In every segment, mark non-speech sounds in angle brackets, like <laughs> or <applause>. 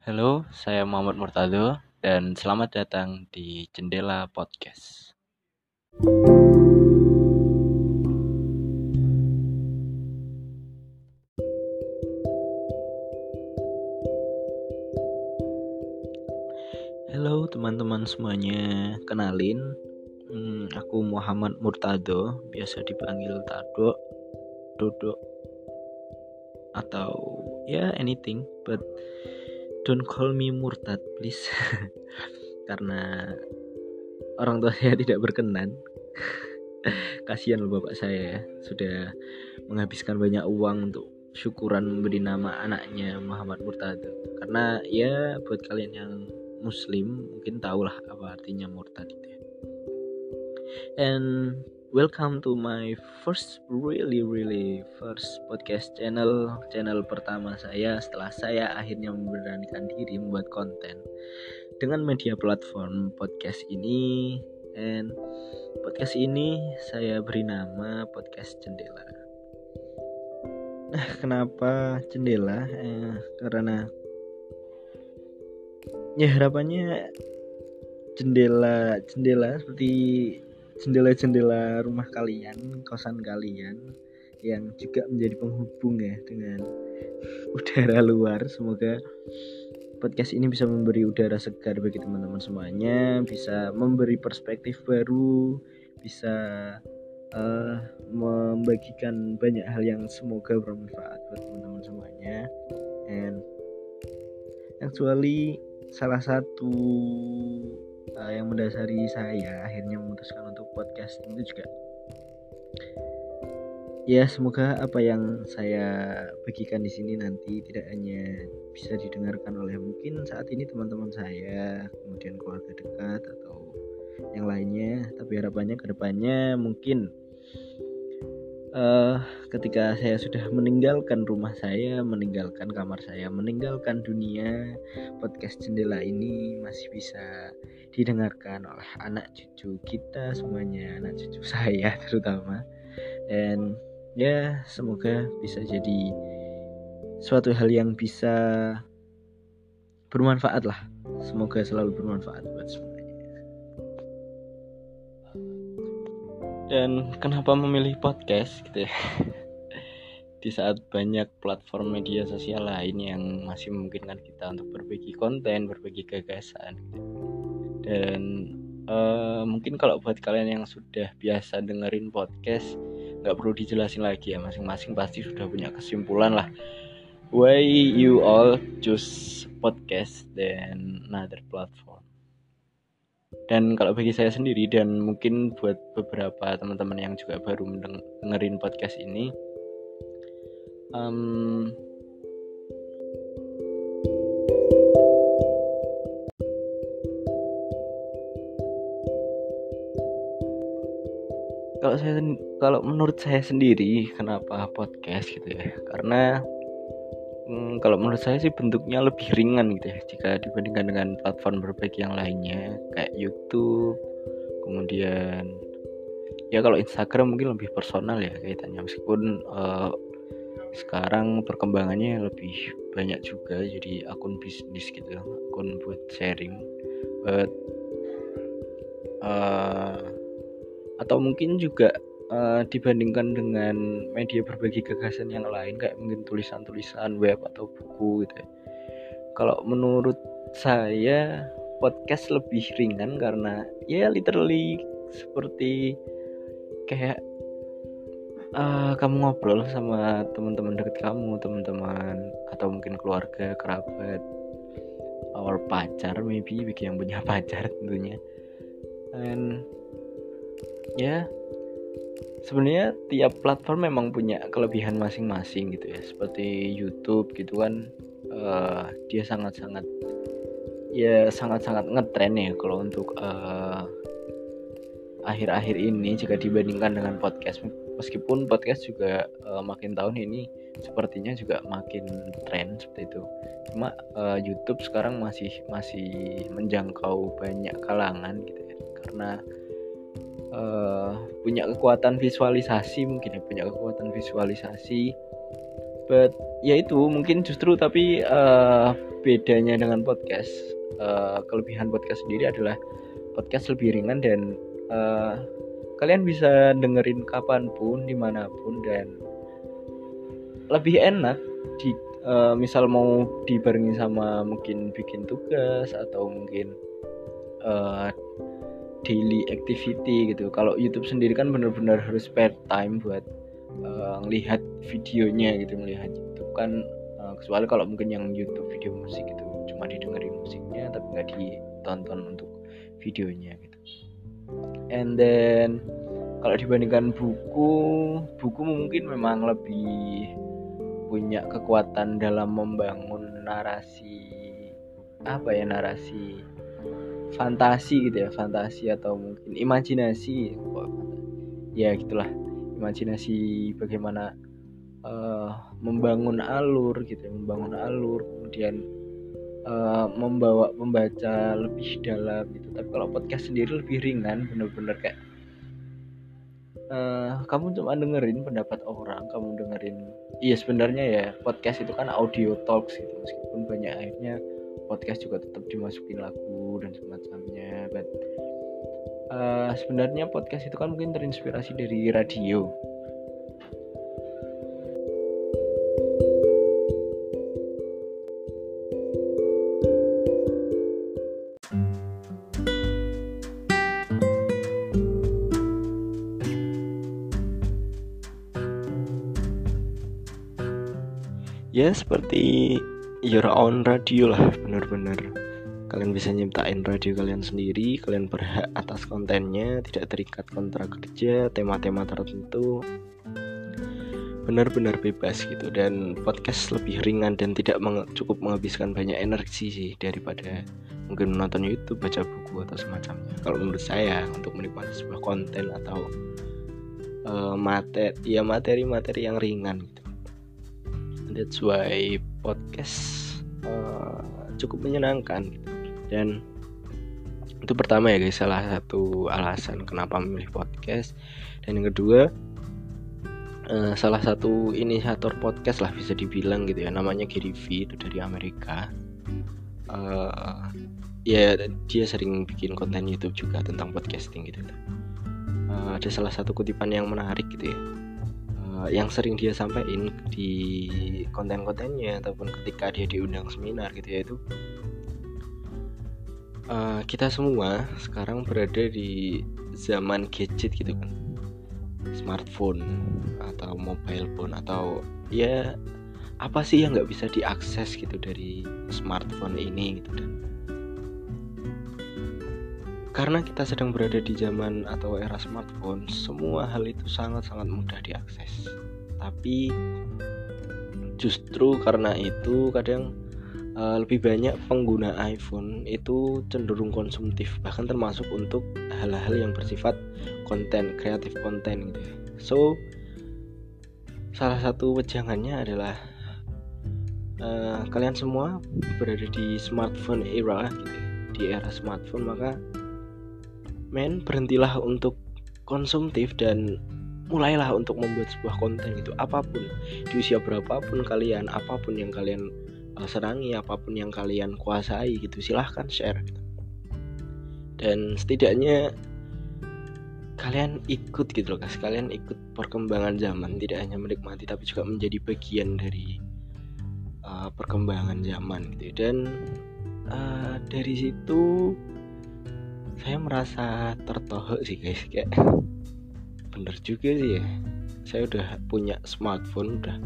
Halo, saya Muhammad Murtado dan selamat datang di Jendela Podcast. Halo teman-teman semuanya, kenalin, hmm, aku Muhammad Murtado, biasa dipanggil Tado, Dodo, atau ya yeah, anything, but don't call me Murtad please, <laughs> karena orang tua saya <laughs> tidak berkenan. <laughs> Kasihan loh bapak saya ya, sudah menghabiskan banyak uang untuk syukuran memberi nama anaknya Muhammad Murtado. Karena ya buat kalian yang muslim mungkin tahulah apa artinya murtad itu ya. And welcome to my first really really first podcast channel. Channel pertama saya setelah saya akhirnya memberanikan diri membuat konten dengan media platform podcast ini. And podcast ini saya beri nama podcast jendela. Nah <laughs> kenapa jendela? Eh, karena ya harapannya jendela jendela seperti jendela-jendela rumah kalian kosan kalian yang juga menjadi penghubung ya dengan udara luar. Semoga podcast ini bisa memberi udara segar bagi teman-teman semuanya bisa memberi perspektif baru bisa uh, membagikan banyak hal yang semoga bermanfaat buat teman-teman semuanya. And actually salah satu uh, yang mendasari saya akhirnya memutuskan untuk podcast itu juga. Ya semoga apa yang saya bagikan di sini nanti tidak hanya bisa didengarkan oleh mungkin saat ini teman-teman saya kemudian keluarga dekat atau yang lainnya tapi harapannya ke depannya mungkin uh, ketika saya sudah meninggalkan rumah saya, meninggalkan kamar saya, meninggalkan dunia, podcast jendela ini masih bisa didengarkan oleh anak cucu kita semuanya, anak cucu <laughs> saya terutama. Dan ya semoga bisa jadi suatu hal yang bisa bermanfaat lah. Semoga selalu bermanfaat buat semua. Dan kenapa memilih podcast gitu ya? <laughs> Di saat banyak platform media sosial lain yang masih memungkinkan kita untuk berbagi konten berbagi gagasan gitu. dan uh, mungkin kalau buat kalian yang sudah biasa dengerin podcast nggak perlu dijelasin lagi ya. Masing-masing pasti sudah punya kesimpulan lah. Why you all choose podcast dan another platform dan kalau bagi saya sendiri dan mungkin buat beberapa teman-teman yang juga baru dengerin podcast ini um, kalau saya kalau menurut saya sendiri kenapa podcast gitu ya? Karena hmm, kalau menurut saya sih bentuknya lebih ringan gitu ya jika dibandingkan dengan platform berbagi yang lainnya kayak YouTube kemudian ya kalau Instagram mungkin lebih personal ya kaitannya. Meskipun uh, sekarang perkembangannya lebih banyak juga jadi akun bisnis gitu akun buat sharing but uh, atau mungkin juga uh, dibandingkan dengan media berbagi gagasan yang lain kayak mungkin tulisan-tulisan web atau buku gitu ya. Kalau menurut saya podcast lebih ringan karena ya literally seperti kayak uh, kamu ngobrol sama teman-teman deket kamu, teman-teman atau mungkin keluarga, kerabat, or pacar maybe bagi yang punya <laughs> pacar tentunya. Dan ya sebenarnya tiap platform memang punya kelebihan masing-masing gitu ya. Seperti YouTube gitu kan uh, dia sangat-sangat ya sangat-sangat ngetren ya kalau untuk uh, akhir-akhir ini jika dibandingkan dengan podcast. Meskipun podcast juga uh, makin tahun ini sepertinya juga makin tren seperti itu. Cuma uh, YouTube sekarang masih masih menjangkau banyak kalangan gitu ya. Karena uh, punya kekuatan visualisasi mungkin ya punya kekuatan visualisasi. But ya itu mungkin justru tapi uh, bedanya dengan podcast uh, kelebihan podcast sendiri adalah podcast lebih ringan dan uh, kalian bisa dengerin kapan pun di mana pun dan lebih enak di uh, misal mau dibarengi sama mungkin bikin tugas atau mungkin uh, daily activity gitu. Kalau YouTube sendiri kan benar-benar harus spare time buat uh, videonya gitu melihat YouTube kan uh, kecuali kalau mungkin yang YouTube video musik gitu. Cuma didengerin musiknya tapi nggak ditonton untuk videonya gitu. And then kalau dibandingkan buku buku mungkin memang lebih punya kekuatan dalam membangun narasi apa ya narasi fantasi gitu ya fantasi atau mungkin imajinasi ya gitulah. Imajinasi bagaimana uh, membangun alur gitu ya, membangun alur kemudian uh, membawa pembaca lebih dalam gitu. Tapi kalau podcast sendiri lebih ringan bener-bener kayak uh, kamu cuma dengerin pendapat orang kamu dengerin iya sebenarnya ya podcast itu kan audio talks gitu meskipun banyak akhirnya podcast juga tetap dimasukin lagu dan semacamnya but uh, sebenarnya podcast itu kan mungkin terinspirasi dari radio. Ya seperti your own radio lah bener-bener kalian bisa nyiptain radio kalian sendiri kalian berhak atas kontennya tidak terikat kontrak kerja tema-tema tertentu. Benar-benar bebas gitu dan podcast lebih ringan dan tidak menge cukup menghabiskan banyak energi sih daripada mungkin menonton YouTube, baca buku atau semacamnya. Kalau menurut saya untuk menikmati sebuah konten atau uh, materi ya materi-materi yang ringan gitu. That's why podcast. Uh, cukup menyenangkan. Dan itu pertama ya guys salah satu alasan kenapa memilih podcast. Dan yang kedua uh, salah satu inisiator podcast lah bisa dibilang gitu ya. Namanya Gary V itu dari Amerika. Uh, ya dia sering bikin konten YouTube juga tentang podcasting gitu. Uh, ada salah satu kutipan yang menarik gitu ya Eh, yang sering dia sampaikan di konten-kontennya ataupun ketika dia diundang seminar gitu ya itu uh, kita semua sekarang berada di zaman gadget gitu kan. Smartphone atau mobile phone atau ya apa sih yang nggak bisa diakses gitu dari smartphone ini gitu dan karena kita sedang berada di zaman atau era smartphone, semua hal itu sangat-sangat mudah diakses. Tapi justru karena itu kadang uh, lebih banyak pengguna iPhone itu cenderung konsumtif, bahkan termasuk untuk hal-hal yang bersifat konten, kreatif konten gitu ya. So salah satu wejangannya adalah uh, kalian semua berada di smartphone era gitu ya. Di era smartphone maka men berhentilah untuk konsumtif dan mulailah untuk membuat sebuah konten itu apa pun di usia berapapun kalian apa pun yang kalian uh, serangi apa pun yang kalian kuasai gitu silahkan share gitu. dan setidaknya kalian ikut gitu loh guys kalian ikut perkembangan zaman tidak hanya menikmati tapi juga menjadi bagian dari uh, perkembangan zaman gitu. Dan uh, dari situ saya merasa tertohok sih guys. Kayak bener juga sih ya. Saya udah punya smartphone udah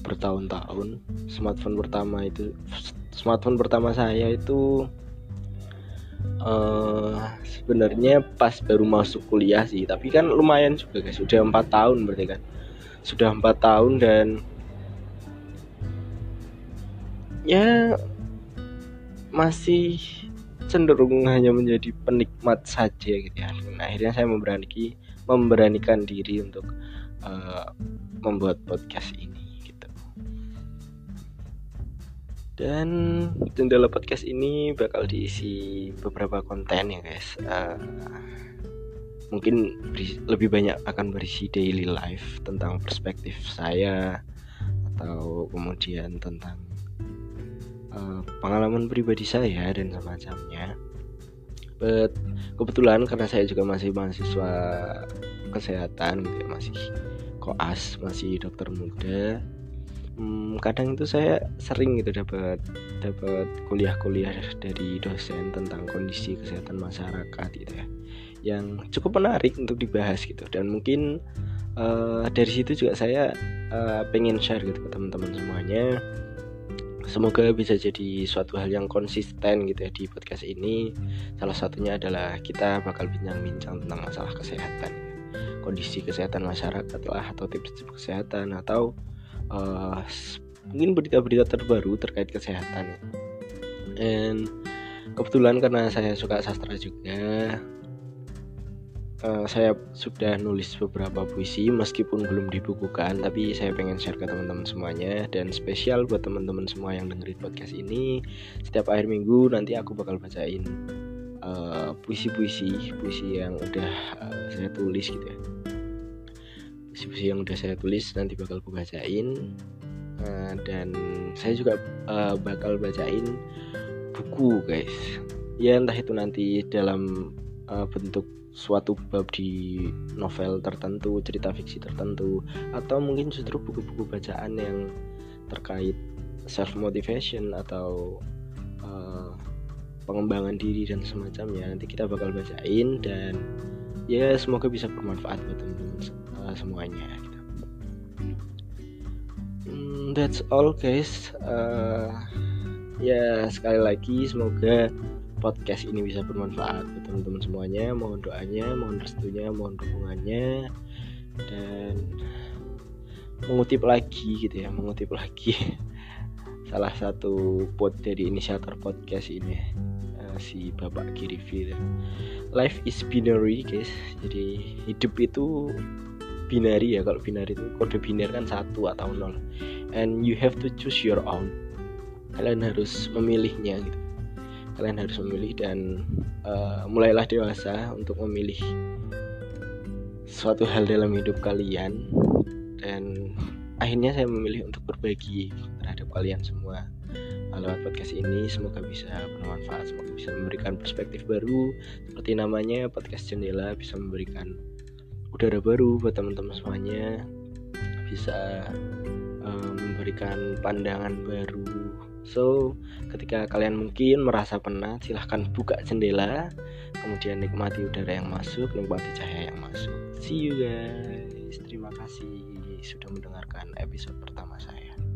bertahun-tahun. Smartphone pertama itu smartphone pertama saya itu uh, sebenarnya pas baru masuk kuliah sih. Tapi kan lumayan juga guys. Sudah empat tahun berarti kan. Sudah empat tahun dan ya masih cenderung hanya menjadi penikmat saja gitu ya. Nah, akhirnya saya memberani memberanikan diri untuk uh, membuat podcast ini gitu. Dan jendela podcast ini bakal diisi beberapa konten ya guys. Uh, mungkin lebih banyak akan berisi daily life tentang perspektif saya atau kemudian tentang uh, pengalaman pribadi saya dan semacamnya. But kebetulan karena saya juga masih mahasiswa kesehatan masih koas, masih dokter muda. Hmm, kadang itu saya sering gitu dapat dapat kuliah-kuliah dari dosen tentang kondisi kesehatan masyarakat gitu ya yang cukup menarik untuk dibahas gitu dan mungkin uh, dari situ juga saya uh, pengen share gitu ke teman-teman semuanya semoga bisa jadi suatu hal yang konsisten gitu ya di podcast ini salah satunya adalah kita bakal bincang-bincang tentang masalah kesehatan kondisi kesehatan masyarakat lah atau tips-tips kesehatan atau uh, mungkin berita-berita terbaru terkait kesehatan ya. and kebetulan karena saya suka sastra juga uh, saya sudah nulis beberapa puisi meskipun belum dibukukan tapi saya pengen share ke teman-teman semuanya. Dan spesial buat teman-teman semua yang dengerin podcast ini. Setiap akhir minggu nanti aku bakal bacain eh, puisi-puisi uh, puisi yang udah uh, saya tulis gitu ya. Puisi-puisi yang udah saya tulis nanti bakal aku bacain. Uh, dan saya juga uh, bakal bacain buku guys. Ya entah itu nanti dalam uh, bentuk suatu bab di novel tertentu, cerita fiksi tertentu, atau mungkin justru buku-buku bacaan yang terkait self motivation atau uh, pengembangan diri dan semacamnya. Nanti kita bakal bacain dan ya semoga bisa bermanfaat buat teman-teman uh, semuanya. Gitu. Hmm, that's all guys. Uh, ya sekali lagi semoga podcast ini bisa bermanfaat buat teman-teman semuanya. Mohon doanya mohon restunya mohon dukungannya. Dan mengutip lagi gitu ya mengutip lagi <laughs> salah satu pot dari inisiator podcast ini uh, si Bapak Kirivi life is binary guys. Jadi hidup itu binary ya. Kalau binary itu kode biner kan satu atau nol. And you have to choose your own. Kalian harus memilihnya gitu kalian harus memilih dan uh, mulailah dewasa untuk memilih suatu hal dalam hidup kalian. Dan akhirnya saya memilih untuk berbagi terhadap kalian semua. Lewat podcast ini semoga bisa bermanfaat semoga bisa memberikan perspektif baru. Seperti namanya podcast jendela bisa memberikan udara baru buat teman-teman semuanya. Bisa uh, memberikan pandangan baru So, ketika kalian mungkin merasa penat, silahkan buka jendela, kemudian nikmati udara yang masuk, nikmati cahaya yang masuk. See you guys. Terima kasih sudah mendengarkan episode pertama saya.